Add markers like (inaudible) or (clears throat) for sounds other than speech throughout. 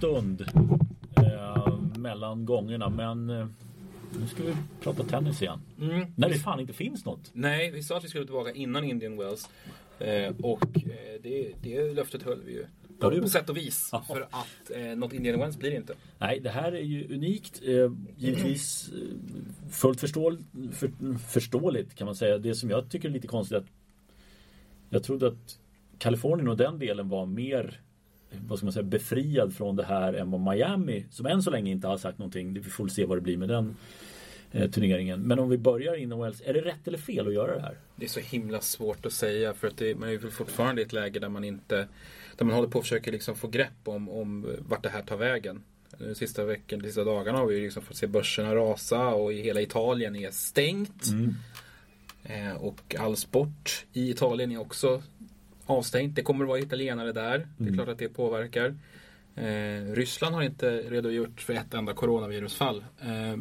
stund eh, mellan gångerna. Men eh, nu ska vi prata tennis igen. Mm. När det fan inte finns något. Nej, vi sa att vi skulle tillbaka innan Indian Wells. Eh, och eh, det, det löftet höll vi ju. Ja, På sätt och vis. Ja. För att eh, något Indian Wells blir det inte. Nej, det här är ju unikt. Eh, givetvis eh, fullt förståel, för, förståeligt kan man säga. Det som jag tycker är lite konstigt är att jag trodde att Kalifornien och den delen var mer vad ska man säga, befriad från det här än vad Miami, som än så länge inte har sagt någonting. Vi får väl se vad det blir med den eh, turneringen. Men om vi börjar inom Wells, är det rätt eller fel att göra det här? Det är så himla svårt att säga för att det, man är väl fortfarande i ett läge där man inte där man håller på att försöka liksom få grepp om, om vart det här tar vägen. De sista veckan, de sista dagarna har vi ju liksom fått se börserna rasa och i hela Italien är stängt. Eh, och all sport i Italien är också avstängt. Det kommer att vara italienare där. Det är Mm. klart att det påverkar. Eh, Ryssland har inte redogjort för ett enda coronavirusfall. Eh,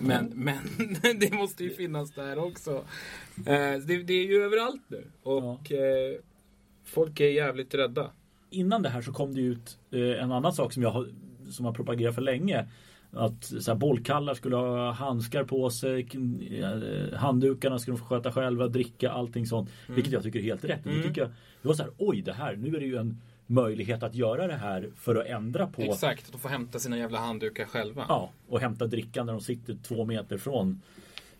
men, men (laughs) det måste ju finnas där också. Eh, det, det är ju överallt nu. Och eh, folk är jävligt rädda. Innan det här så kom det ut eh, en annan sak som jag har, som har propagerat för länge. Att så här, bollkallar skulle ha handskar på sig, eh, handdukarna skulle de få sköta själva, dricka, allting sånt. Vilket jag tycker är helt rätt. Det, Mm. tycker jag, det var så här, oj det här, nu är det ju en möjlighet att göra det här för att ändra på Exakt, att de får hämta sina jävla handdukar själva. Ja, och hämta drickan när de sitter två meter från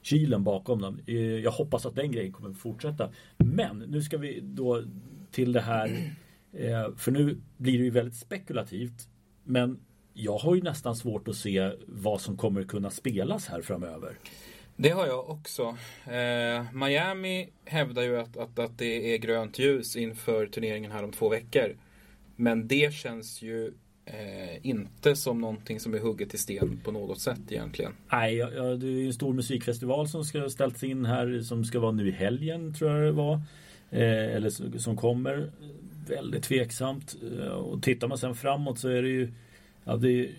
kylen bakom dem. Eh, Jag hoppas att den grejen kommer fortsätta. Men nu ska vi då till det här. eh, För nu blir det ju väldigt spekulativt. Men jag har ju nästan svårt att se vad som kommer kunna spelas här framöver. Det har jag också. Eh, Miami hävdar ju att, att, att det är grönt ljus inför turneringen här om två veckor. Men det känns ju eh, inte som någonting som är hugget i sten på något sätt egentligen. Nej, ja, ja, det är ju en stor musikfestival som ska ställts in här som ska vara nu i helgen tror jag det var. Eh, eller som- kommer. Väldigt tveksamt. Eh, Och tittar man sen framåt så är det ju ja, det är,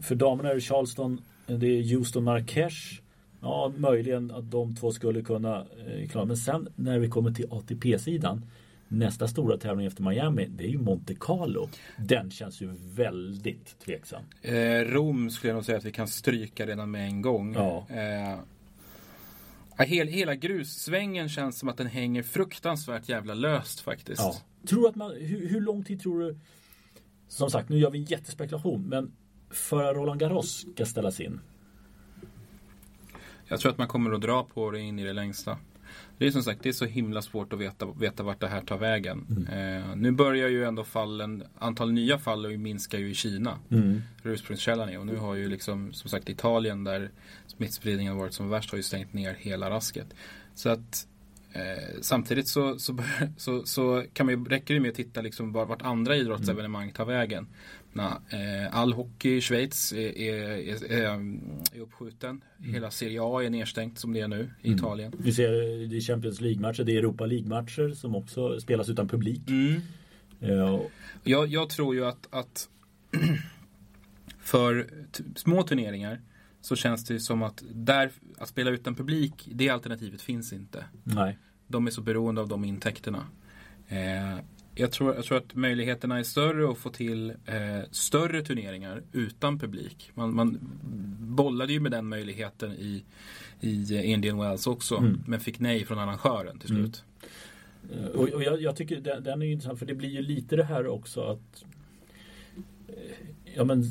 För damerna är det Charleston, det är Houston Marrakesh. Ja, möjligen att de två skulle kunna eh, klara. Men sen när vi kommer till ATP-sidan Nästa stora tävling efter Miami det är ju Monte Carlo. Den känns ju väldigt tveksam. Eh, Rom skulle jag nog säga att vi kan stryka redan med en gång. Ja. Eh, hel, hela grussvängen känns som att den hänger fruktansvärt jävla löst faktiskt. Ja. Tror att man, hur, hur lång tid tror du Som sagt, nu gör vi en jättespekulation men för att Roland Garros ska ställas in Jag tror att man kommer att dra på det in i det längsta. Det är som sagt, det är så himla svårt att veta, veta vart det här tar vägen. Eh, nu börjar ju ändå fallen, antal nya fall minskar ju i Kina. Mm. Där ursprungskällan är. Och nu har ju liksom, som sagt Italien där smittspridningen har varit som värst har ju stängt ner hela rasket. Så att eh, samtidigt så, så, så, så kan man ju, räcker det med att titta liksom var- vart andra idrottsevenemang tar vägen. Na, eh, all hockey i Schweiz är, är, är, är, är uppskjuten. Hela Serie A är nedstängt som det är nu i Italien. Vi ser det är Champions League-matcher, det är Europa League-matcher som också spelas utan publik. Eh, och- Jag, jag tror ju att, att (clears throat) för små turneringar så känns det som att där, att spela utan publik, det alternativet finns inte. nej. De är så beroende av de intäkterna. Eh, jag, tror, jag tror att möjligheterna är större att få till eh, större turneringar utan publik. Man, man bollade ju med den möjligheten i, i Indian Wells också, Mm. men fick nej från arrangören till slut. Eh, Och, och jag, jag tycker den, den är ju intressant för det blir ju lite det här också att eh, Ja men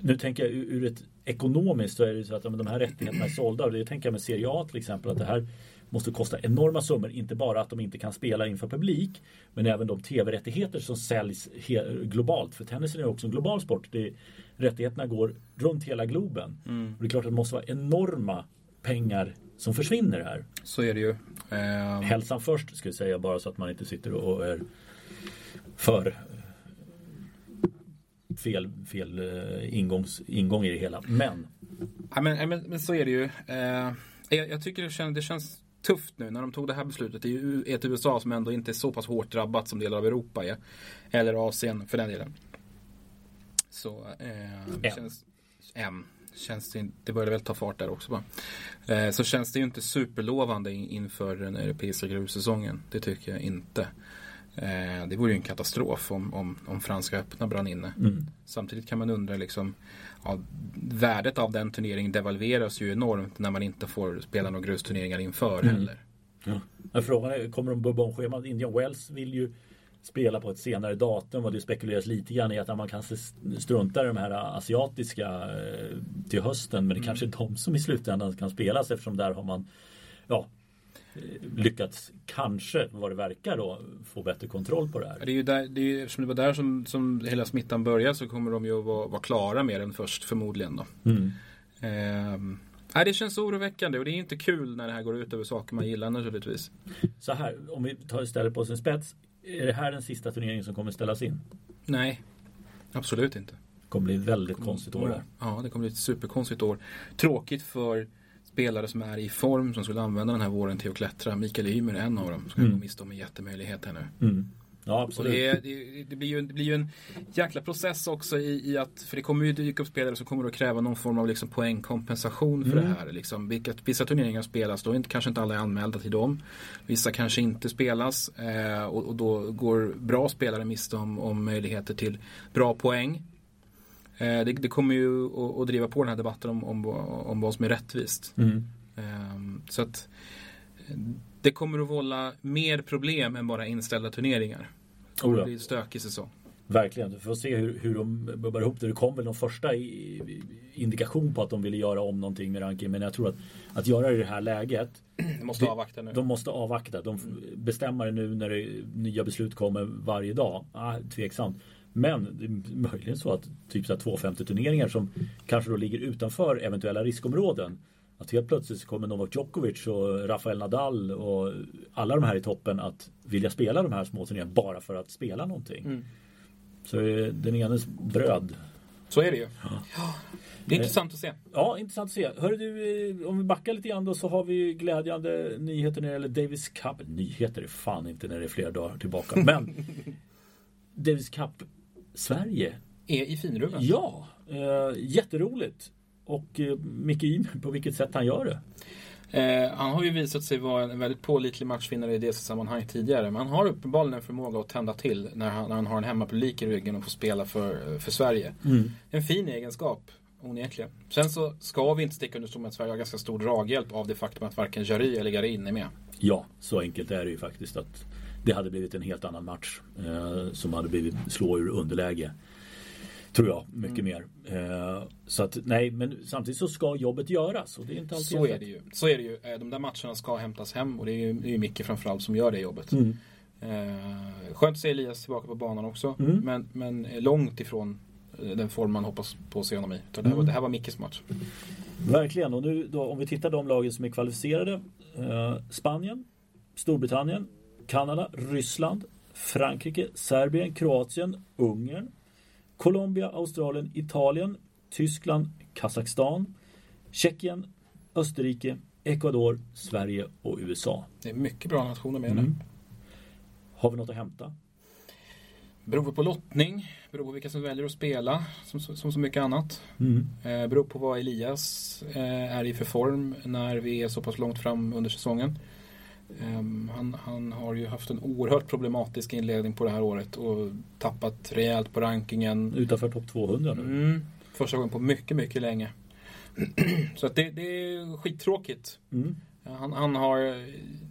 Nu tänker jag ur ett ekonomiskt så är det så att ja, de här rättigheterna är sålda och det tänker jag med Serie A till exempel att det här måste kosta enorma summor. Inte bara att de inte kan spela inför publik men även de tv-rättigheter som säljs globalt. För tennisen är också en global sport. Det, rättigheterna går runt hela globen. Och det är klart att det måste vara enorma pengar som försvinner här. Så är det ju. Eh, Hälsan först ska jag säga bara så att man inte sitter och är för fel, fel eh, ingångs, ingång i det hela. Men Ja, men, men, men så är det ju. Eh, jag, jag tycker det känns, det känns tufft nu när de tog det här beslutet i U- ett USA som ändå inte är så pass hårt drabbat som delar av Europa är. Eller Asien för den delen. Så eh, det Än. känns... Än. Känns det, det börjar väl ta fart där också bara. Eh, så känns det ju inte superlovande in, inför den europeiska grussäsongen. Det tycker jag inte. Eh, det vore ju en katastrof om, om, om Franska öppna brann inne. Mm. Samtidigt kan man undra liksom ja, värdet av den turneringen devalveras ju enormt när man inte får spela några grusturneringar inför Mm. heller. Ja. Men frågan är, kommer de bubba om schemat? Indian Wells vill ju spela på ett senare datum och det spekuleras lite grann i att man kanske struntar i de här asiatiska eh, till hösten. Men det kanske är de som i slutändan kan spelas eftersom där har man ja, lyckats, kanske vad det verkar då, få bättre kontroll på det här. Det är ju där, det är ju, eftersom det var där som, som hela smittan började så kommer de ju att vara, vara klara med den först förmodligen då. Mm. Ehm, nej, det känns oroväckande och det är inte kul när det här går ut över saker man gillar naturligtvis. Så här, om vi tar istället på sin spets. Är det här den sista turneringen som kommer ställas in? Nej, absolut inte. Det kommer bli ett väldigt konstigt år. Ja, det kommer bli ett superkonstigt år. Tråkigt för spelare som är i form som skulle använda den här våren till att klättra. Mikael Ymer är en av dem. Som Mm. går miste om en jättemöjlighet här nu. Mm. Ja, absolut. det, är, det, det, blir ju, det blir ju en jäkla process också i, i att, för det kommer ju dyka upp spelare som kommer att kräva någon form av liksom poängkompensation för Mm. det här. Liksom, vilka, vissa turneringar spelas, då inte, kanske inte alla är anmälda till dem. Vissa kanske inte spelas eh, och, och då går bra spelare miste om, om möjligheter till bra poäng. Eh, det, det kommer ju att, att driva på den här debatten om, om, om vad som är rättvist. Mm. Ehm, så att eh, det kommer att vålla mer problem än bara inställda turneringar. Det kommer Oh ja. att bli en stökig säsong. Verkligen. Vi får se hur, hur de bubbar ihop det. Det kom väl någon första i, i- indikation på att de ville göra om någonting med rankingen. Men jag tror att, att göra det i det här läget. Vi måste Det- avvakta nu. De måste avvakta. De bestämmer det nu när det, nya beslut kommer varje dag. Ah, tveksamt. Men det är möjligen så att typ så här 250 turneringar som kanske då ligger utanför eventuella riskområden. Att helt plötsligt så kommer Novak Djokovic och Rafael Nadal och alla de här i toppen att vilja spela de här små turneringarna bara för att spela någonting. Mm. Så är den enes bröd. Så är det ju. Ja. Det är intressant att se. Ja, intressant att se. Hör du, eh, om vi backar lite grann då så har vi glädjande nyheter när det gäller Davis Cup. Nyheter är fan inte när det är flera dagar tillbaka. Men (laughs) Davis Cup Sverige. Är i finrummet. Ja, eh, jätteroligt. Och eh, Micke Ymer, på vilket sätt han gör det. Eh, han har ju visat sig vara en väldigt pålitlig matchvinnare i det sammanhang tidigare. Men han har uppenbarligen en förmåga att tända till när han, när han har en hemmapublik i ryggen och får spela för, för Sverige. En fin egenskap, onekligen. Sen så ska vi inte sticka under stol med att Sverige har ganska stor draghjälp av det faktum att varken Jarry eller Garin är med. Ja, så enkelt är det ju faktiskt att det hade blivit en helt annan match eh, som hade blivit slå ur underläge. Tror jag, mycket mer. Eh, så att nej, men samtidigt så ska jobbet göras och det är inte alltid Så är det ju. Så är det ju. Eh, De där matcherna ska hämtas hem och det är ju, det är ju Micke framförallt som gör det jobbet. Mm. Eh, skönt att se Elias tillbaka på banan också. Mm. Men, men långt ifrån eh, den form man hoppas på att se honom i. Det här, var, Mm. det här var Mickes match. Verkligen. Och nu då, om vi tittar de lagen som är kvalificerade. Eh, Spanien, Storbritannien, Kanada, Ryssland, Frankrike, Serbien, Kroatien, Ungern, Colombia, Australien, Italien, Tyskland, Kazakstan, Tjeckien, Österrike, Ecuador, Sverige och USA. Det är mycket bra nationer med Mm. nu. Har vi något att hämta? Beror på lottning, beror på vilka som väljer att spela, som, som så mycket annat. Mm. Eh, beror på vad Elias eh, är i för form när vi är så pass långt fram under säsongen. Ehm, han, han har ju haft en oerhört problematisk inledning på det här året och tappat rejält på rankingen. Utanför topp 200 nu. Mm, första gången på mycket, mycket länge. (clears throat) så det, det är skittråkigt. Mm. Han, han har,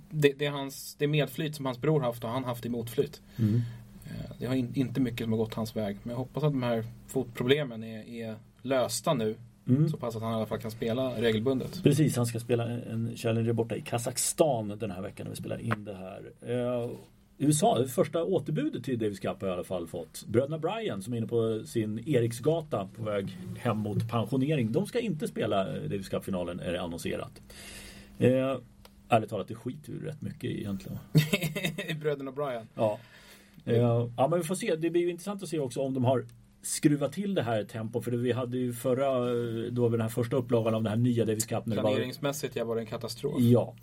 det, det, är hans, det medflyt som hans bror haft och han haft i motflyt. Mm. Eh, Det har in, inte mycket som har gått hans väg. Men jag hoppas att de här fotproblemen är, är lösta nu. Mm. Så pass att han i alla fall kan spela regelbundet. Precis, han ska spela en Challenger borta i Kazakstan den här veckan när vi spelar in det här. Eh, USA, det första återbudet till Davis Cup har i alla fall fått. Bröderna Bryan som är inne på sin Eriksgata på väg hem mot pensionering. De ska inte spela eh, Davis Cup-finalen är det annonserat. Eh, ärligt talat, det skiter vi rätt mycket egentligen. (laughs) Bröderna Brian. Ja. Eh, ja, men vi får se. Det blir ju intressant att se också om de har skruvat till det här tempot. För vi hade ju förra, då den här första upplagan av den här nya Davis Cup. Det var, Planeringsmässigt ja, var det en katastrof. ja,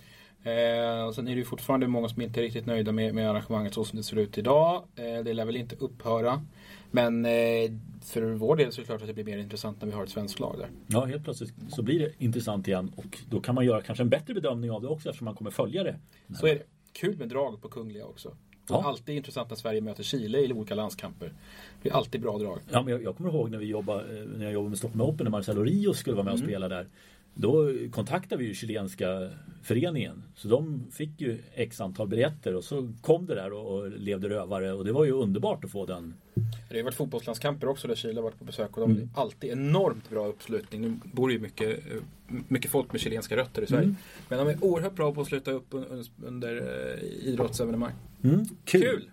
Eh, och sen är det ju fortfarande många som inte är riktigt nöjda med, med arrangemanget så som det ser ut idag. Eh, det lär väl inte upphöra. Men eh, för vår del så är det klart att det blir mer intressant när vi har ett svenskt lag där. Ja, helt plötsligt så blir det intressant igen och då kan man göra kanske en bättre bedömning av det också eftersom man kommer följa det. Så är det. Kul med drag på Kungliga också. Det är alltid intressant när Sverige möter Chile i olika landskamper. Det är alltid bra drag. Ja, men jag, jag kommer ihåg när, vi jobbade, eh, när jag jobbade med Stockholm Open när Marcelo Rios skulle vara med och mm. spela där. Då kontaktade vi ju chilenska föreningen. Så de fick ju x antal biljetter och så kom det där och, och levde rövare och det var ju underbart att få den. Det har varit fotbollslandskamper också där Chile har varit på besök och de mm. alltid enormt bra uppslutning. Nu bor ju mycket, mycket folk med chilenska rötter i Sverige. Mm. Men de är oerhört bra på att sluta upp under, under eh, idrottsevenemang. Mm. Kul! Kul.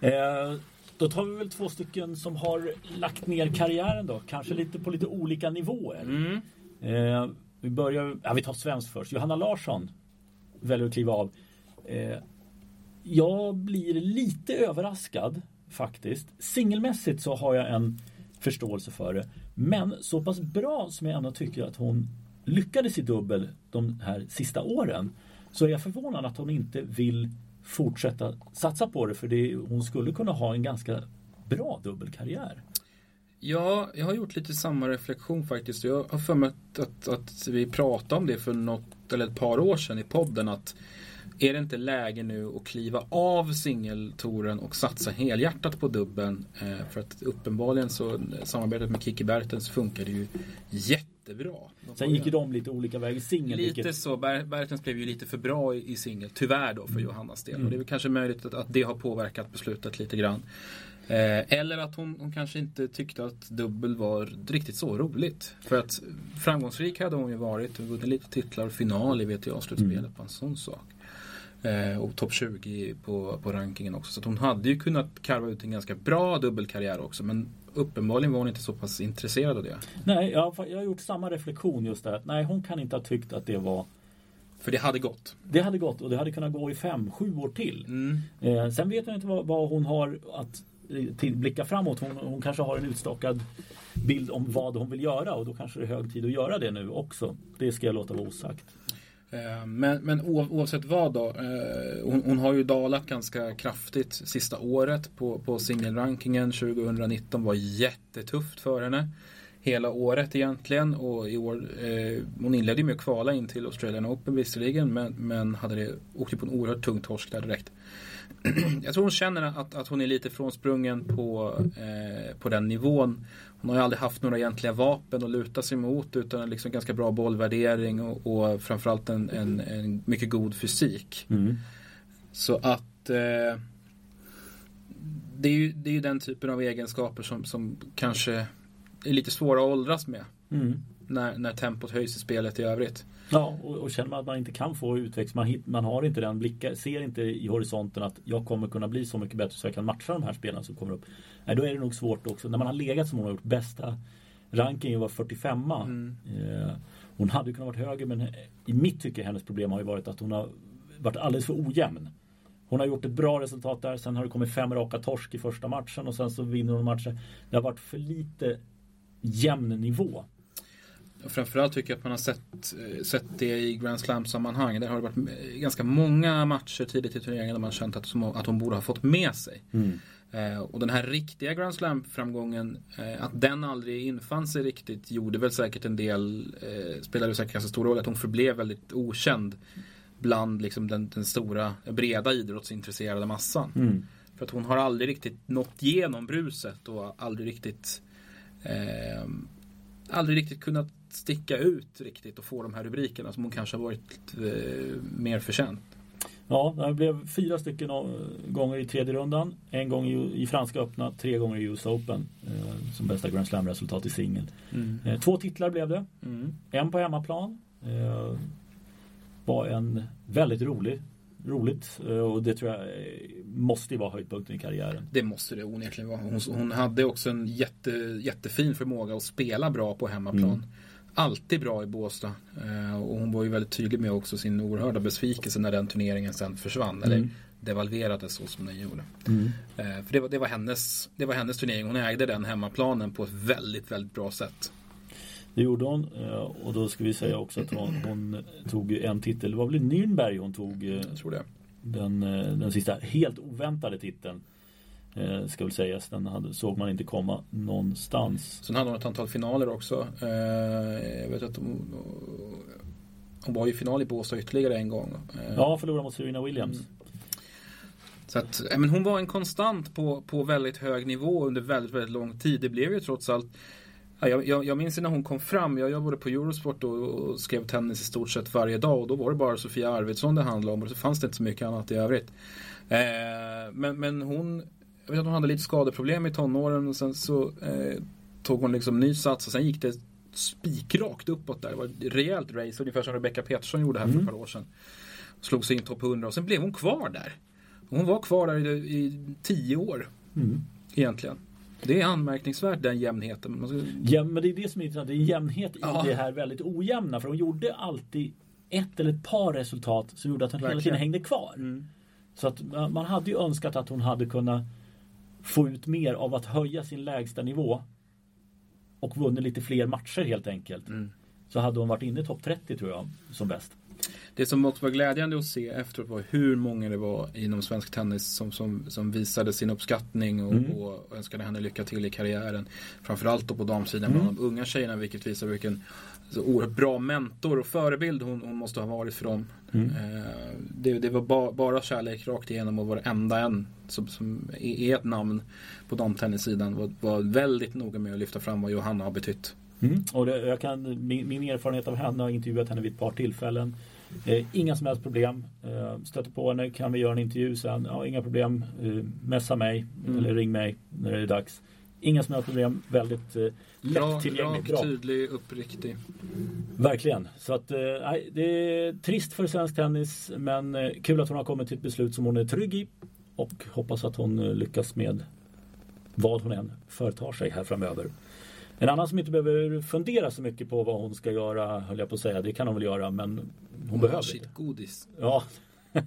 Eh, då tar vi väl två stycken som har lagt ner karriären då. Kanske lite på lite olika nivåer. Mm. Eh, vi börjar, ja, vi tar svenskt först. Johanna Larsson väljer att kliva av. Eh, jag blir lite överraskad faktiskt. Singelmässigt så har jag en förståelse för det. Men så pass bra som jag ändå tycker att hon lyckades i dubbel de här sista åren så är jag förvånad att hon inte vill fortsätta satsa på det för det, hon skulle kunna ha en ganska bra dubbelkarriär. Ja, jag har gjort lite samma reflektion faktiskt. Jag har för mig att, att, att, vi pratade om det för något eller ett par år sedan i podden. att Är det inte läge nu att kliva av singeltoren och satsa helhjärtat på dubben? Eh, för att uppenbarligen så samarbetet med Kiki Bertens funkar ju jätte jättebra. De Sen gick ju de lite olika vägar i singel. Lite vilket... så. Bertens blev ju lite för bra i, i singel. Tyvärr då för mm. Johannas del. Mm. Och det är väl kanske möjligt att, att det har påverkat beslutet lite grann. Eh, eller att hon, hon, kanske inte tyckte att dubbel var riktigt så roligt. För att framgångsrik hade hon ju varit och vunnit lite titlar och final i VTA-slutspelet mm. på en sån sak. Eh, och topp 20 på, på rankingen också. Så hon hade ju kunnat karva ut en ganska bra dubbelkarriär också. Men uppenbarligen var hon inte så pass intresserad av det. Nej, jag, jag har gjort samma reflektion just där. Nej, hon kan inte ha tyckt att det var för det hade gått? Det hade gått och det hade kunnat gå i fem, sju år till. Mm. Eh, sen vet jag inte vad, vad hon har att eh, till, blicka framåt. Hon, hon, kanske har en utstockad bild om vad hon vill göra och då kanske det är hög tid att göra det nu också. Det ska jag låta vara osagt. Eh, men, men oavsett vad då. Eh, hon, hon, har ju dalat ganska kraftigt sista året på, på singelrankingen. 2019 var jättetufft för henne. Hela året egentligen och i år, eh, hon inledde med att kvala in till Australian Open visserligen men, men hade det, åkte på en oerhört tung torsk där direkt. (clears throat) Jag tror hon känner att, att hon är lite frånsprungen på, eh, på den nivån hon har ju aldrig haft några egentliga vapen att luta sig mot utan liksom ganska bra bollvärdering och, och framförallt en, en, en, mycket god fysik. Mm. Så att eh, det, är ju, det är ju den typen av egenskaper som, som kanske är lite svåra att åldras med. Mm. När, när tempot höjs i spelet i övrigt. Ja, och, och känner man att man inte kan få utväxt, man, man har inte den blicken, ser inte i horisonten att jag kommer kunna bli så mycket bättre så jag kan matcha de här spelarna som kommer upp. Nej, då är det nog svårt också. När man har legat som hon har gjort, bästa rankingen var 45 mm. eh, Hon hade kunnat vara högre men i mitt tycke hennes problem har ju varit att hon har varit alldeles för ojämn. Hon har gjort ett bra resultat där, sen har det kommit fem raka torsk i första matchen och sen så vinner hon matcher. Det har varit för lite jämn nivå. Framförallt tycker jag att man har sett, eh, sett det i Grand Slam-sammanhang. Där har det varit eh, ganska många matcher tidigt i turneringen där man känt att, att hon borde ha fått med sig. Mm. Eh, och den här riktiga Grand Slam-framgången, eh, att den aldrig infann sig riktigt gjorde väl säkert en del, eh, spelade säkert ganska stor roll att hon förblev väldigt okänd bland liksom den, den stora, breda idrottsintresserade massan. Mm. För att hon har aldrig riktigt nått igenom bruset och aldrig riktigt eh, aldrig riktigt kunnat sticka ut riktigt och få de här rubrikerna som hon kanske har varit eh, mer förtjänt. Ja, det blev fyra stycken gånger i tredje rundan. En gång i, Franska öppna, tre gånger i US Open eh, som bästa Grand Slam-resultat i singel. Mm. Eh, två titlar blev det. Mm. En på hemmaplan. Eh, var en väldigt rolig roligt eh, och det tror jag eh, måste vara höjdpunkten i karriären. Det måste det onekligen vara. Hon, hon hade också en jätte, jättefin förmåga att spela bra på hemmaplan. Mm. Alltid bra i Båstad. Eh, och hon var ju väldigt tydlig med också sin oerhörda besvikelse när den turneringen sen försvann. Mm. Eller devalverades så som den gjorde. Mm. För det var, det, var hennes, det var hennes turnering. Hon ägde den hemmaplanen på ett väldigt, väldigt bra sätt. Det gjorde hon eh, och då ska vi säga också att hon, hon tog en titel. Det var väl Nürnberg hon tog eh, Jag tror det. Den, eh, den sista helt oväntade titeln. Ska väl sägas. Den hade, såg man inte komma någonstans. Sen hade hon ett antal finaler också. Jag vet att hon, hon var i final i Båstad ytterligare en gång. Ja, förlorade mot Serena Williams. Mm. Så att, men hon var en konstant på, på väldigt hög nivå under väldigt, väldigt lång tid. Det blev ju trots allt jag, jag, jag minns när hon kom fram, jag jobbade på Eurosport och, och, skrev tennis i stort sett varje dag och då var det bara Sofia Arvidsson det handlade om och så fanns det inte så mycket annat i övrigt. Eh, men, men hon, jag vet att hon hade lite skadeproblem i tonåren och sen så eh, tog hon liksom ny sats och sen gick det spikrakt uppåt där. Det var ett rejält race, ungefär som Rebecca Petersson gjorde här mm. för ett par år sedan. Slog sig in topp 100 och sen blev hon kvar där. Hon var kvar där i, i tio år. Mm. Egentligen. Det är anmärkningsvärt den jämnheten. Ja, men det är det som är intressant. Det är jämnhet i ja. det här väldigt ojämna. För hon gjorde alltid ett eller ett par resultat som gjorde att hon Verkligen. hela tiden hängde kvar. Mm. Så att man hade ju önskat att hon hade kunnat få ut mer av att höja sin lägsta nivå och vunnit lite fler matcher helt enkelt. Mm. Så hade hon varit inne i topp 30 tror jag som bäst. Det som också var glädjande att se efteråt var hur många det var inom svensk tennis som, som, som visade sin uppskattning och, mm. och önskade henne lycka till i karriären. Framförallt då på damsidan mm. bland de unga tjejerna vilket visar vilken så oerhört bra mentor och förebild hon, hon måste ha varit för dem. Mm. Eh, det, det, var ba, bara kärlek rakt igenom och varenda en som, som är ett namn på damtennissidan var, var väldigt noga med att lyfta fram vad Johanna har betytt. Mm. Och det, jag kan, min, min, erfarenhet av henne har intervjuat henne vid ett par tillfällen. Eh, inga som helst problem. Eh, stöter på henne, kan vi göra en intervju sen? Ja, inga problem. Eh, messa mig mm. eller ring mig när det är dags. Inga som helst problem. Väldigt eh, lättillgängligt. Rak, tydlig, uppriktig. Verkligen. Så att, eh, det är trist för svensk tennis men eh, kul att hon har kommit till ett beslut som hon är trygg i. Och hoppas att hon eh, lyckas med vad hon än företar sig här framöver. En annan som inte behöver fundera så mycket på vad hon ska göra, höll jag på att säga. Det kan hon väl göra, men hon, hon behöver sitt godis. Ja. (laughs)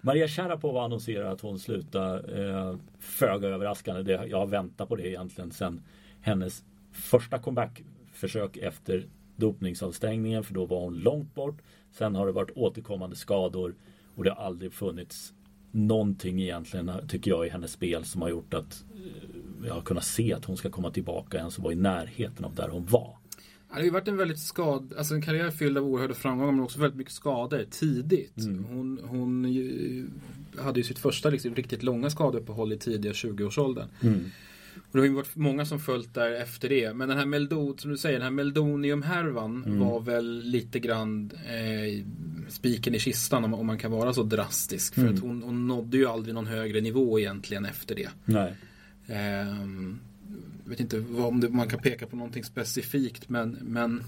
Maria Sharapova annonserar att hon slutar eh, föga överraskande. Det, jag har väntat på det egentligen sen hennes första comeback-försök efter dopningsavstängningen för då var hon långt bort. Sen har det varit återkommande skador och det har aldrig funnits någonting egentligen tycker jag i hennes spel som har gjort att eh, jag har kunnat se att hon ska komma tillbaka ens och vara i närheten av där hon var. Det har ju varit en väldigt skad, alltså en karriär fylld av oerhörda framgångar men också väldigt mycket skador tidigt. Mm. Hon, hon ju, hade ju sitt första liksom, riktigt långa skadeuppehåll i tidiga 20-årsåldern. Mm. Och det har ju varit många som följt där efter det. Men den här Meldon, som du säger, den här Meldonium-härvan mm. var väl lite grann eh, spiken i kistan om, om, man kan vara så drastisk. För mm. att hon, hon nådde ju aldrig någon högre nivå egentligen efter det. Nej. Eh, vet inte om man kan peka på någonting specifikt men, men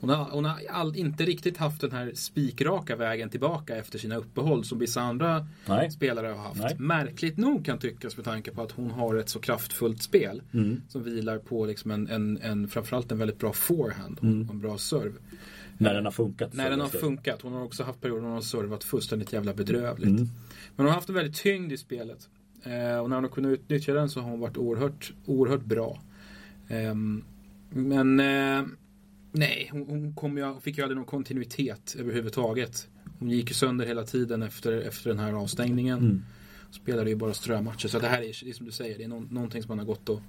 hon har, hon har all, inte riktigt haft den här spikraka vägen tillbaka efter sina uppehåll som vissa andra Nej. spelare har haft. Nej. Märkligt nog kan tyckas med tanke på att hon har ett så kraftfullt spel mm. som vilar på liksom en, en, en, framförallt en väldigt bra forehand och mm. en bra serve. När den har funkat. När den har funkat. Hon har också haft perioder när hon har servat fullständigt jävla bedrövligt. Mm. Men hon har haft en väldigt tyngd i spelet. Eh, och när hon har kunnat utnyttja den så har hon varit oerhört, oerhört bra. Eh, men eh, nej, hon, hon kom ju, fick ju aldrig någon kontinuitet överhuvudtaget. Hon gick ju sönder hela tiden efter, efter den här avstängningen. Mm. Spelade ju bara strömatcher. Så det här är, det är som du säger, det är no någonting som man har gått och,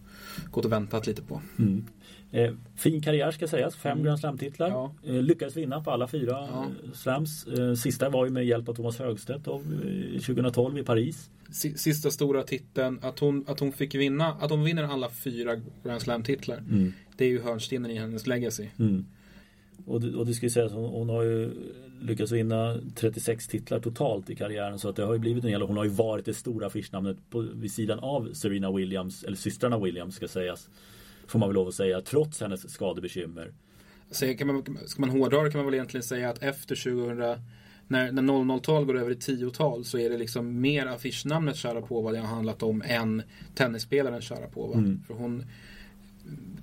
gått och väntat lite på. Mm. Eh, fin karriär ska sägas, fem mm. Grand Slam-titlar. Ja. Eh, lyckades vinna på alla fyra ja. Eh, slams. Sista var ju med hjälp av Thomas Högstedt av, 2012 i Paris. Sista stora titeln, att hon, att hon fick vinna, att hon vinner alla fyra Grand Slam-titlar. Mm. Det är ju hörnstenen i hennes legacy. Mm. Och, det, och det ska ju sägas, hon, hon har ju lyckats vinna 36 titlar totalt i karriären så att det har ju blivit en hel Hon har ju varit det stora affischnamnet på, vid sidan av Serena Williams, eller systrarna Williams ska sägas. Får man väl lov att säga, trots hennes skadebekymmer. Så kan man, ska man hårdra det kan man väl egentligen säga att efter 2000 när, när 00-tal går över i 10-tal så är det liksom mer affischnamnet Sharapova det har handlat om än tennisspelaren Sharapova. Mm. För hon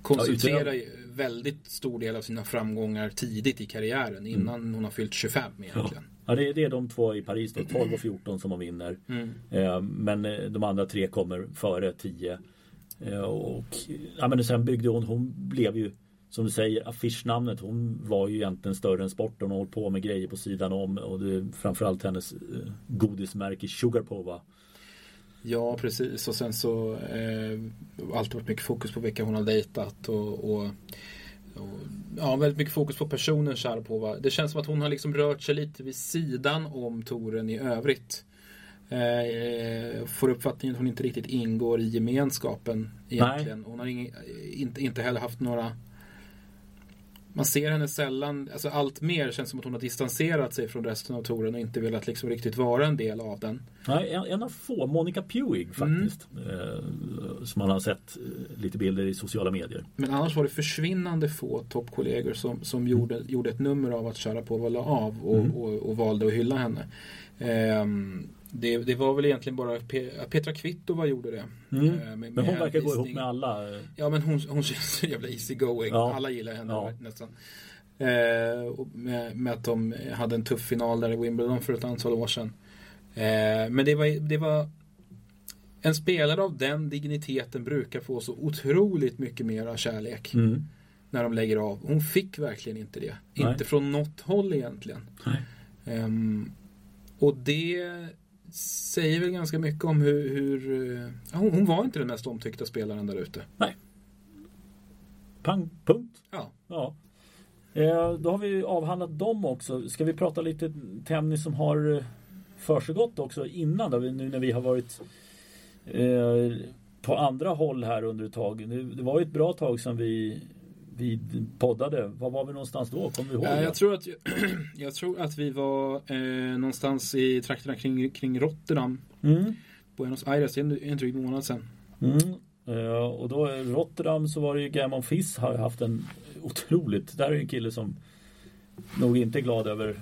koncentrerar ju väldigt stor del av sina framgångar tidigt i karriären innan mm. hon har fyllt 25 egentligen. Ja. Ja, det, är, det är de två i Paris då, 12 och 14 som hon vinner. Mm. Eh, men eh, de andra tre kommer före 10. Eh, och ja, men sen byggde hon, hon blev ju som du säger affischnamnet. Hon var ju egentligen större än sporten. Hon har hållit på med grejer på sidan om och det är framförallt hennes eh, godismärke Sugarpova. Ja precis och sen så eh, alltid varit mycket fokus på vilka hon har dejtat och, och, och ja, väldigt mycket fokus på personen Sharapova. Det känns som att hon har liksom rört sig lite vid sidan om toren i övrigt. Eh, får uppfattningen att hon inte riktigt ingår i gemenskapen egentligen. Nej. Hon har ing, inte, inte heller haft några man ser henne sällan, alltså allt mer känns som att hon har distanserat sig från resten av touren och inte velat liksom riktigt vara en del av den. Nej, en, en av få, Monica Pewig faktiskt. Mm. Eh, som man har sett eh, lite bilder i sociala medier. Men annars var det försvinnande få toppkollegor som, som mm. gjorde, gjorde ett nummer av att och la av och, mm. och, och, valde att hylla henne. Eh, det, det, var väl egentligen bara Petra Kvitova gjorde det. Mm. Eh, med, med men hon verkar gå ihop med alla. Ja men hon, hon känns så jävla easy going. Ja. Alla gillar henne ja. nästan. Eh, med, med, att de hade en tuff final där i Wimbledon för ett antal år sedan. Eh, men det var, det var en spelare av den digniteten brukar få så otroligt mycket mer av kärlek. Mm. När de lägger av. Hon fick verkligen inte det. Nej. Inte från något håll egentligen. Um, och det säger väl ganska mycket om hur... hur ja, hon var inte den mest omtyckta spelaren där ute. Nej. Pang, punkt. Ja. ja. Eh, då har vi avhandlat dem också. Ska vi prata lite tennis som har eh, försiggått också innan då, nu när vi har varit eh, på andra håll här under ett tag. Det var ju ett bra tag sedan vi vi poddade. Var var vi någonstans då? Kommer du ihåg? Ja, jag, tror att, (clears throat) jag tror att vi var eh, någonstans i trakterna kring, kring Rotterdam. Mm. Buenos Aires, en, en dryg månad sedan. Mm. Uh, och då Rotterdam så var det ju Gammon Fiss har haft en otroligt, där är en kille som nog inte är glad över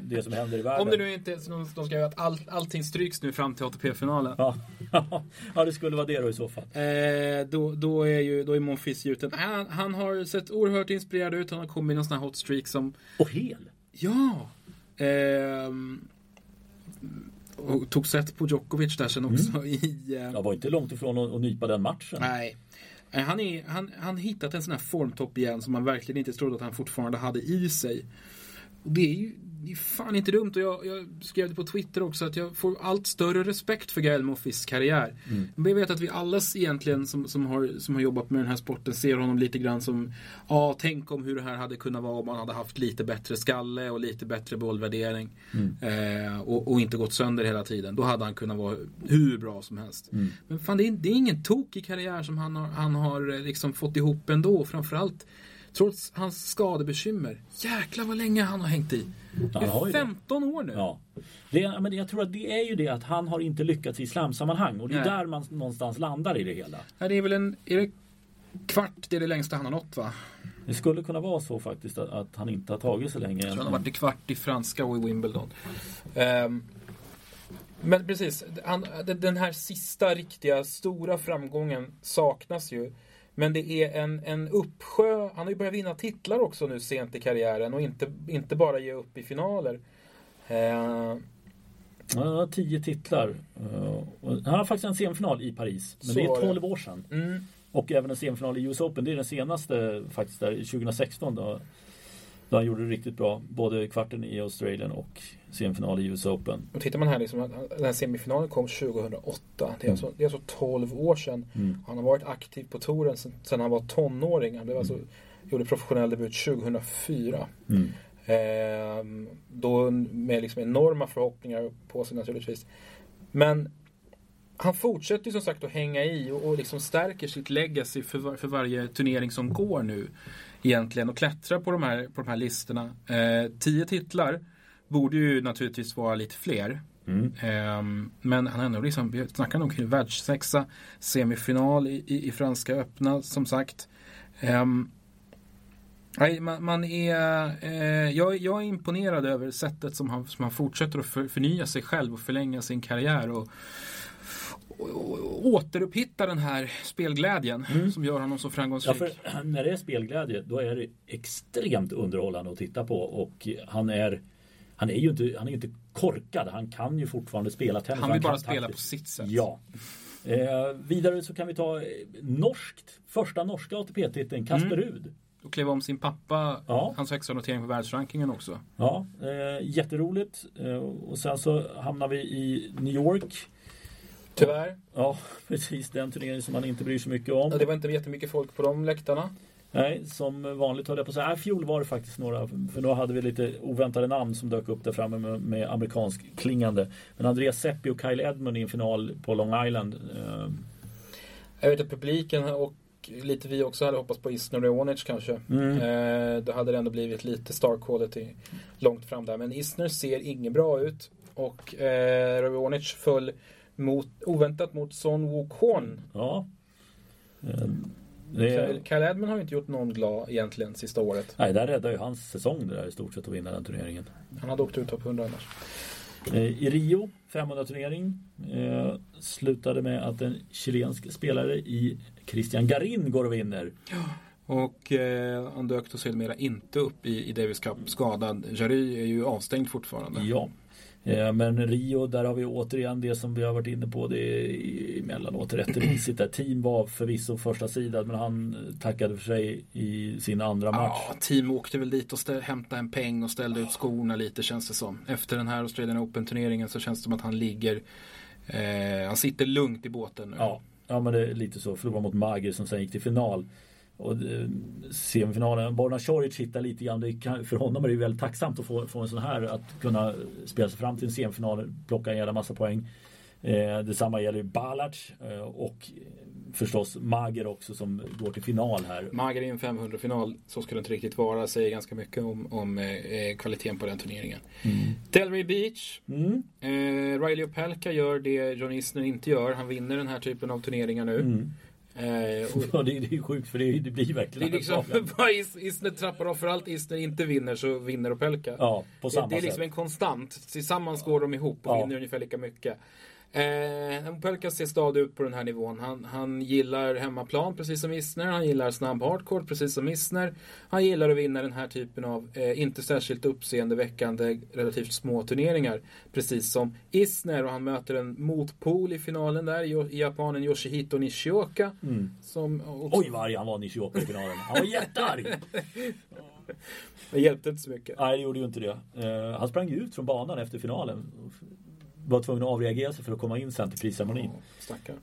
det som händer i världen. (laughs) Om det nu inte är de ska göra att all, allting stryks nu fram till ATP-finalen. Ja. (laughs) ja, det skulle vara det då i så fall. Eh, då, då är ju då är Monfils gjuten. Han, han har sett oerhört inspirerad ut. Han har kommit i någon sån här hot streak som... Och hel? Ja! Eh, och tog set på Djokovic där sen också mm. i... Eh... Jag var inte långt ifrån att, att nypa den matchen. Nej. Eh, han, är, han, han hittat en sån här formtopp igen som man verkligen inte trodde att han fortfarande hade i sig. Och det är ju det är fan inte dumt och jag, jag, skrev det på Twitter också att jag får allt större respekt för Gael Monfils karriär. Mm. Men jag vet att vi alla egentligen som, som, har, som har jobbat med den här sporten ser honom lite grann som Ja, tänk om hur det här hade kunnat vara om man hade haft lite bättre skalle och lite bättre bollvärdering. Mm. Eh, och, och, inte gått sönder hela tiden. Då hade han kunnat vara hur bra som helst. Mm. Men fan, det är, det är ingen tokig karriär som han har, han har eh, liksom fått ihop ändå. Framförallt Trots hans skadebekymmer. Jäklar vad länge han har hängt i. Det är 15 år nu. Ja. Det, men jag tror att det är ju det att han har inte lyckats i slamsammanhang. Och det är Nej. där man någonstans landar i det hela. Ja, det är väl en är det kvart, det är det längsta han har nått va? Det skulle kunna vara så faktiskt att, att han inte har tagit så länge. Jag tror han har varit i kvart i franska och i Wimbledon. Um, men precis, han, den här sista riktiga stora framgången saknas ju. Men det är en, en uppsjö. Han har ju börjat vinna titlar också nu sent i karriären och inte, inte bara ge upp i finaler. Eh. Har tio titlar. Uh, han har faktiskt en semifinal i Paris. Men Så det är 12 år sedan. Mm. Och även en semifinal i US Open. Det är den senaste faktiskt där 2016. Då, då han gjorde det riktigt bra. Både kvarten i Australien och semifinal i US Open. Och tittar man här liksom, den här semifinalen kom 2008. Det är, mm. alltså, det är alltså 12 år sedan. Mm. Han har varit aktiv på touren sedan, han var tonåring. Han blev alltså, mm. gjorde professionell debut 2004. Mm. Eh, då med liksom enorma förhoppningar på sig naturligtvis. Men han fortsätter ju som sagt att hänga i och, och liksom stärker sitt legacy för, var, för varje turnering som går nu. Egentligen och klättrar på de här, på de här listorna. Eh, tio titlar borde ju naturligtvis vara lite fler. Mm. Um, men han har ändå liksom, snackar nog kring världssexa, semifinal i, i, i, Franska öppna som sagt. Nej, man, man är, uh, jag, jag, är imponerad över sättet som han, som han fortsätter att för, förnya sig själv och förlänga sin karriär. Och, återupphitta den här spelglädjen mm. som gör honom så framgångsrik. Ja, för när det är spelglädje då är det extremt underhållande att titta på och han är han är ju inte, han är inte korkad. Han kan ju fortfarande spela tennis. Han vill bara spela på sitt sätt. Ja. Eh, vidare så kan vi ta eh, norskt, första norska ATP-titeln, Kasper mm. Rud. Och klev om sin pappa, ja. hans högsta notering på världsrankingen också. Ja, eh, jätteroligt. Eh, och sen så hamnar vi i New York. Tyvärr. Ja, (laughs) precis. Den turneringen som man inte bryr sig mycket om. Ja, det var inte jättemycket folk på de läktarna. Nej, som vanligt höll jag på att säga. Nej, fjol var det faktiskt några. För då hade vi lite oväntade namn som dök upp där framme med, med amerikansk klingande. Men Andreas Seppi och Kyle Edmund i en final på Long Island. Eh, Jag vet att publiken och lite vi också hade hoppats på Isner och Reonic kanske. Mm. Eh, då hade det ändå blivit lite star quality långt fram där. Men Isner ser inget bra ut. Och eh, föll mot, oväntat mot Son Wukong. ja. Eh, det, Kyle Edmund har ju inte gjort någon glad egentligen sista året. nej, där räddade ju hans säsong det där i stort sett att vinna den turneringen. Han hade åkt ut topp 100 annars. Eh, I Rio, 500 turnering, eh, slutade med att en chilensk spelare i Christian Garin går och vinner. Och eh, han dök då sedermera inte upp i, i Davis Cup skadad. Jary är ju avstängd fortfarande. Ja. Eh, Men Rio, där har vi återigen det som vi har varit inne på. Det är emellanåt rätt risigt. Där. Team var förvisso första sidan men han tackade för sig i sin andra match. Ja, team åkte väl dit och stä- hämtade en peng och ställde ut skorna lite känns det som. Efter den här Australian Open-turneringen så känns det som att han ligger eh, Han sitter lugnt i båten nu. Ja, ja men det är lite så. Förlorade mot Mager som sen gick till final. Och eh, semifinalen, Borna Coric hittar lite grann. Det kan, för honom är det ju väldigt tacksamt att få, få en sån här. Att kunna spela sig fram till en semifinal, plocka en jävla massa poäng. Eh, detsamma gäller Balac eh, och förstås Mager också som går till final här. Mager i en 500-final, så ska det inte riktigt vara, säger ganska mycket om, om eh, kvaliteten på den turneringen. Delray Beach, Mm. eh, Riley Opelka gör det John Isner inte gör. Han vinner den här typen av turneringar nu. Mm. Eh, och Ja, det, det är sjukt för det, det blir det verkligen är liksom, vad (laughs) Is- Isner trappar av för allt Isner inte vinner så vinner Opelka. Ja, på Det, samma det är liksom sätt. en konstant. Tillsammans går de ihop och Ja. vinner ungefär lika mycket. Eh, Pelka ser stadig ut på den här nivån. Han, han gillar hemmaplan precis som Isner. Han gillar snabb hardcore precis som Isner. Han gillar att vinna den här typen av eh, inte särskilt uppseendeväckande relativt små turneringar. Precis som Isner och han möter en motpol i finalen där. Japanen Yoshihito Nishioka. Mm. Som också, Oj vad arg han var Nishioka i finalen. Han var jättearg. (laughs) det hjälpte inte så mycket. Nej, det gjorde ju inte det. Eh, han sprang ju ut från banan efter finalen. Var tvungen att avreagera sig för att komma in sen till prisceremonin. Stackare.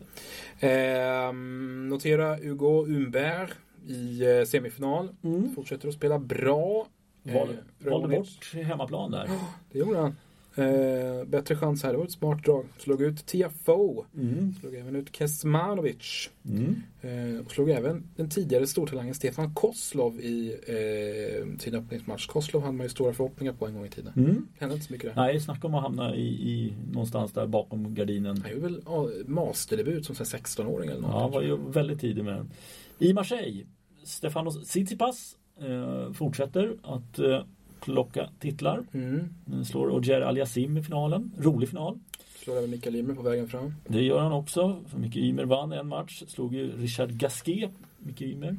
Ehm, notera Hugo Humbert i eh, semifinal. Mm. Fortsätter att spela bra. Val, Eh, valde bort hemmaplan där. (gasps) Det gjorde han. Eh, bättre chans här. Det var ett smart drag. Slog ut TFO. Mm. Slog även ut Kesmanovic. Mm. Eh, och slog även den tidigare stortalangen Stefan Koslov i eh, sin öppningsmatch. Koslov hade man ju stora förhoppningar på en gång i tiden. Mm. Hände inte så mycket där. Nej, snacka om att hamna i, i någonstans där bakom gardinen. Han gjorde väl masterdebut som så här 16-åring eller något. Ja, han var ju väldigt tidig med den. I Marseille, Stefanos Tsitsipas eh, fortsätter att eh, plocka titlar. Mm. Slår Ogier Aliasim i finalen. Rolig final. Slår även Mikael Ymer på vägen fram. Det gör han också. För Micke Ymer vann en match. Slog ju Richard Gasquet. Micke Ymer.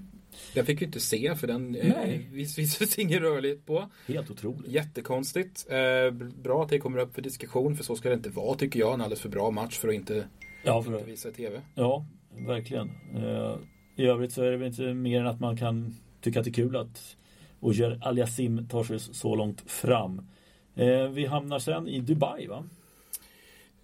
Den fick vi inte se för den eh, visades inget rörligt på. Helt otroligt. Jättekonstigt. Eh, bra att det kommer upp för diskussion för så ska det inte vara tycker jag. En alldeles för bra match för att inte Ja, för, visa i TV. ja verkligen. Eh, I övrigt så är det väl inte mer än att man kan tycka att det är kul att Ogier Aliasim tar sig så långt fram. Eh, vi hamnar sen i Dubai va?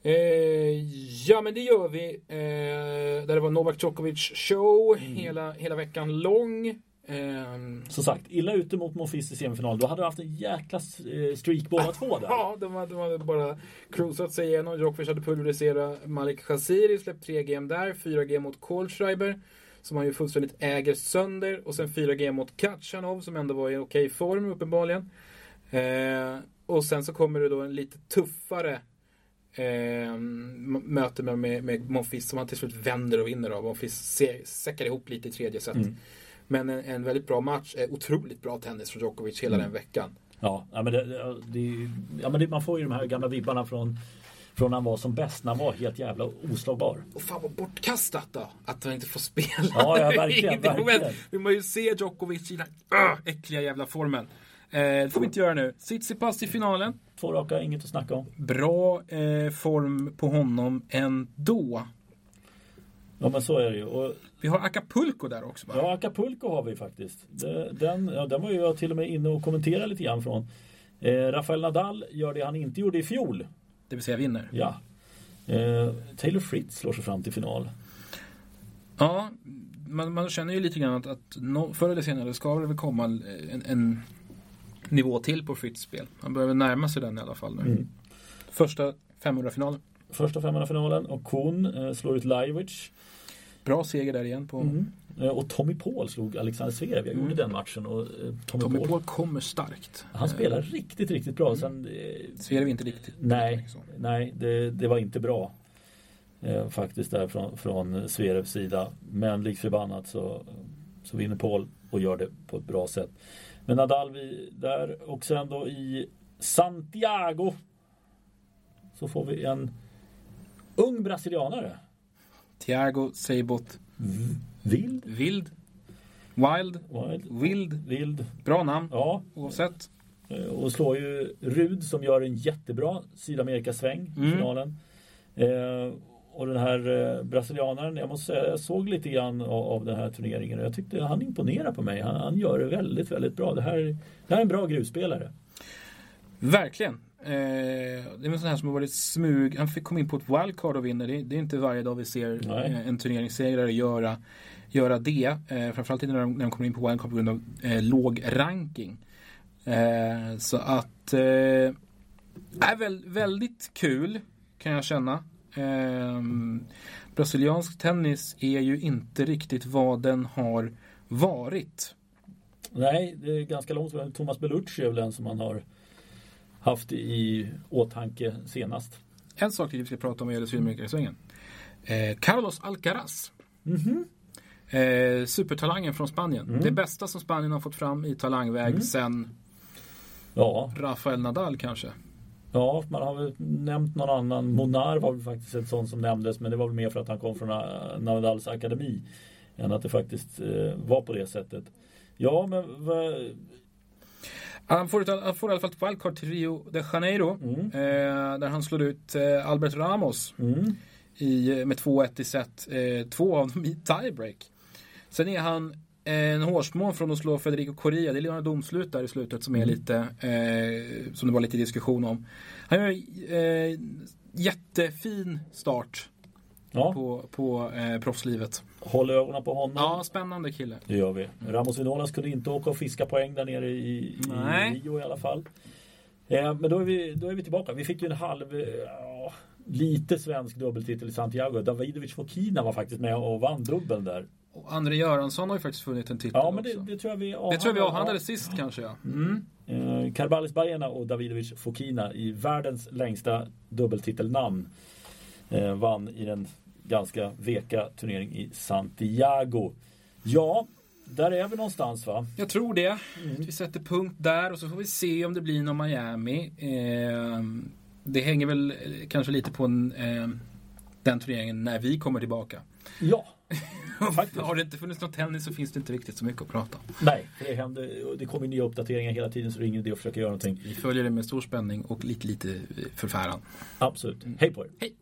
Eh, ja men det gör vi. Eh, där det var Novak Djokovic show Mm. hela, hela veckan lång. Eh, Som sagt, illa ute mot Monfils i semifinal. Då hade du haft en jäkla eh, streak båda två där. (laughs) Ja, de hade, de hade bara cruisat sig igenom. Djokovic hade pulveriserat Malik Khaziri, släppt 3 game där. 4 game mot Kohlschreiber, som han ju fullständigt äger sönder. Och sen 4 game mot Kachanov, som ändå var i okej form uppenbarligen. Eh, och sen så kommer det då en lite tuffare eh, möte med, med, med Monfils som han till slut vänder och vinner av. Monfils säckar ihop lite i tredje set. Mm. Men en, en väldigt bra match. Eh, otroligt bra tennis från Djokovic hela Mm. den veckan. Ja, men, det, det, ja, men det, man får ju de här gamla vibbarna från, från när han var som bäst. När han var helt jävla oslagbar. Och fan vad bortkastat då. Att han inte får spela. Ja, ja, verkligen, verkligen. Vi måste ju se Djokovic i den här öh, äckliga jävla formen. Eh, det får vi inte göra nu. Tsitsipas i finalen. Två raka, inget att snacka om. Bra eh, form på honom ändå. Ja, men så är det ju. Och, Vi har Acapulco där också va? ja, Acapulco har vi faktiskt. Den, ja, den var ju jag till och med inne och kommenterade lite grann från. Eh, Rafael Nadal gör det han inte gjorde i fjol. Det vill säga vinner. Ja. Eh, Taylor Fritz slår sig fram till final. Ja, man, man känner ju lite grann att, att no, förr eller senare ska det väl komma en, en nivå till på fritt spel. Man behöver närma sig den i alla fall nu. Mm. Första 500-finalen. Första 500-finalen och Kuhn eh, slår ut Lajovic. Bra seger där igen på Mm. Eh, och Tommy Paul slog Alexander Zverev. Jag gjorde Mm. den matchen och eh, Tommy, Tommy Paul, Paul kommer starkt. han spelar riktigt, riktigt bra. Sen, eh, Zverev inte riktigt. nej, liksom. nej det, det var inte bra. Eh, faktiskt där från, från Zverevs sida. Men likt förbannat så, så vinner Paul och gör det på ett bra sätt. Men Nadal vi, där och sen då i Santiago så får vi en ung brasilianare. Thiago Seiboth Vild? Vild. Wild. Wild? Vild. Vild. Bra namn Ja, oavsett. Eh, Och slår ju Rud som gör en jättebra Sydamerikasväng i Mm. finalen. Eh, och den här eh, brasilianaren, jag måste säga, jag såg lite grann av, av den här turneringen och jag tyckte han imponerar på mig. Han, han gör det väldigt, väldigt bra. Det här, det här är en bra grusspelare. Verkligen. Eh, det är en sån här som har varit smug. Han fick komma in på ett wildcard och vinna. Det, det är inte varje dag vi ser Nej. eh, en turneringssegrare göra, göra det. Eh, framförallt när de, när de kommer in på wildcard på grund av eh, låg ranking. Eh, så att eh, är väl, väldigt kul kan jag känna. Eh, brasiliansk tennis är ju inte riktigt vad den har varit. Nej, det är ganska långt. Thomas Bellucci är väl den som man har haft i åtanke senast. En sak till vi ska prata om vad gäller Sydamerikasvängen. Eh, Carlos Alcaraz. Mhm. Eh, supertalangen från Spanien. Mm. Det bästa som Spanien har fått fram i talangväg Mm. sen Ja, Rafael Nadal kanske. Ja, man har väl nämnt någon annan. Monar var väl faktiskt ett sånt som nämndes men det var väl mer för att han kom från eh, Nadals akademi. Än att det faktiskt eh, var på det sättet. Ja, men vad... Han får, ett, han får i alla fall ett wildcard till Rio de Janeiro. Mm. Eh, där han slår ut eh, Albert Ramos Mm. i, med 2-1 i set. Eh, två av dem i tiebreak. Sen är han en hårsmån från att slå Federico Correa. Det är några domslut där i slutet som är Mm. lite, eh, som det var lite diskussion om. Han gör eh, jättefin start Ja, på, på eh, proffslivet. håll ögonen på honom. Ja, spännande kille. Det gör vi. Ramos Vinolas kunde inte åka och fiska poäng där nere i, i Nej. Rio i alla fall. Eh, men då är, vi, då är vi tillbaka. Vi fick ju en halv, eh, ja, lite svensk dubbeltitel i Santiago. Davidovic Fokina var faktiskt med och vann dubbeln där. Och André Göransson har ju faktiskt funnit en titel Ja, men det, också. det tror jag vi det tror jag vi avhandlade Ja. sist kanske ja. Mm. Eh, Carvallis Baena och Davidovic Fokina i världens längsta dubbeltitelnamn eh, vann i den ganska veka turnering i Santiago. Ja, där är vi någonstans va? Jag tror det. Mm. Vi sätter punkt där och så får vi se om det blir någon Miami. Eh, det hänger väl eh, kanske lite på en, eh, den turneringen när vi kommer tillbaka. Ja. Har det inte funnits någon tennis så finns det inte riktigt så mycket att prata om. Nej, det händer. Det kommer nya uppdateringar hela tiden så det är ingen idé att försöka göra någonting. Vi följer det med stor spänning och lite, lite förfäran. Absolut. Hej på er! Hej!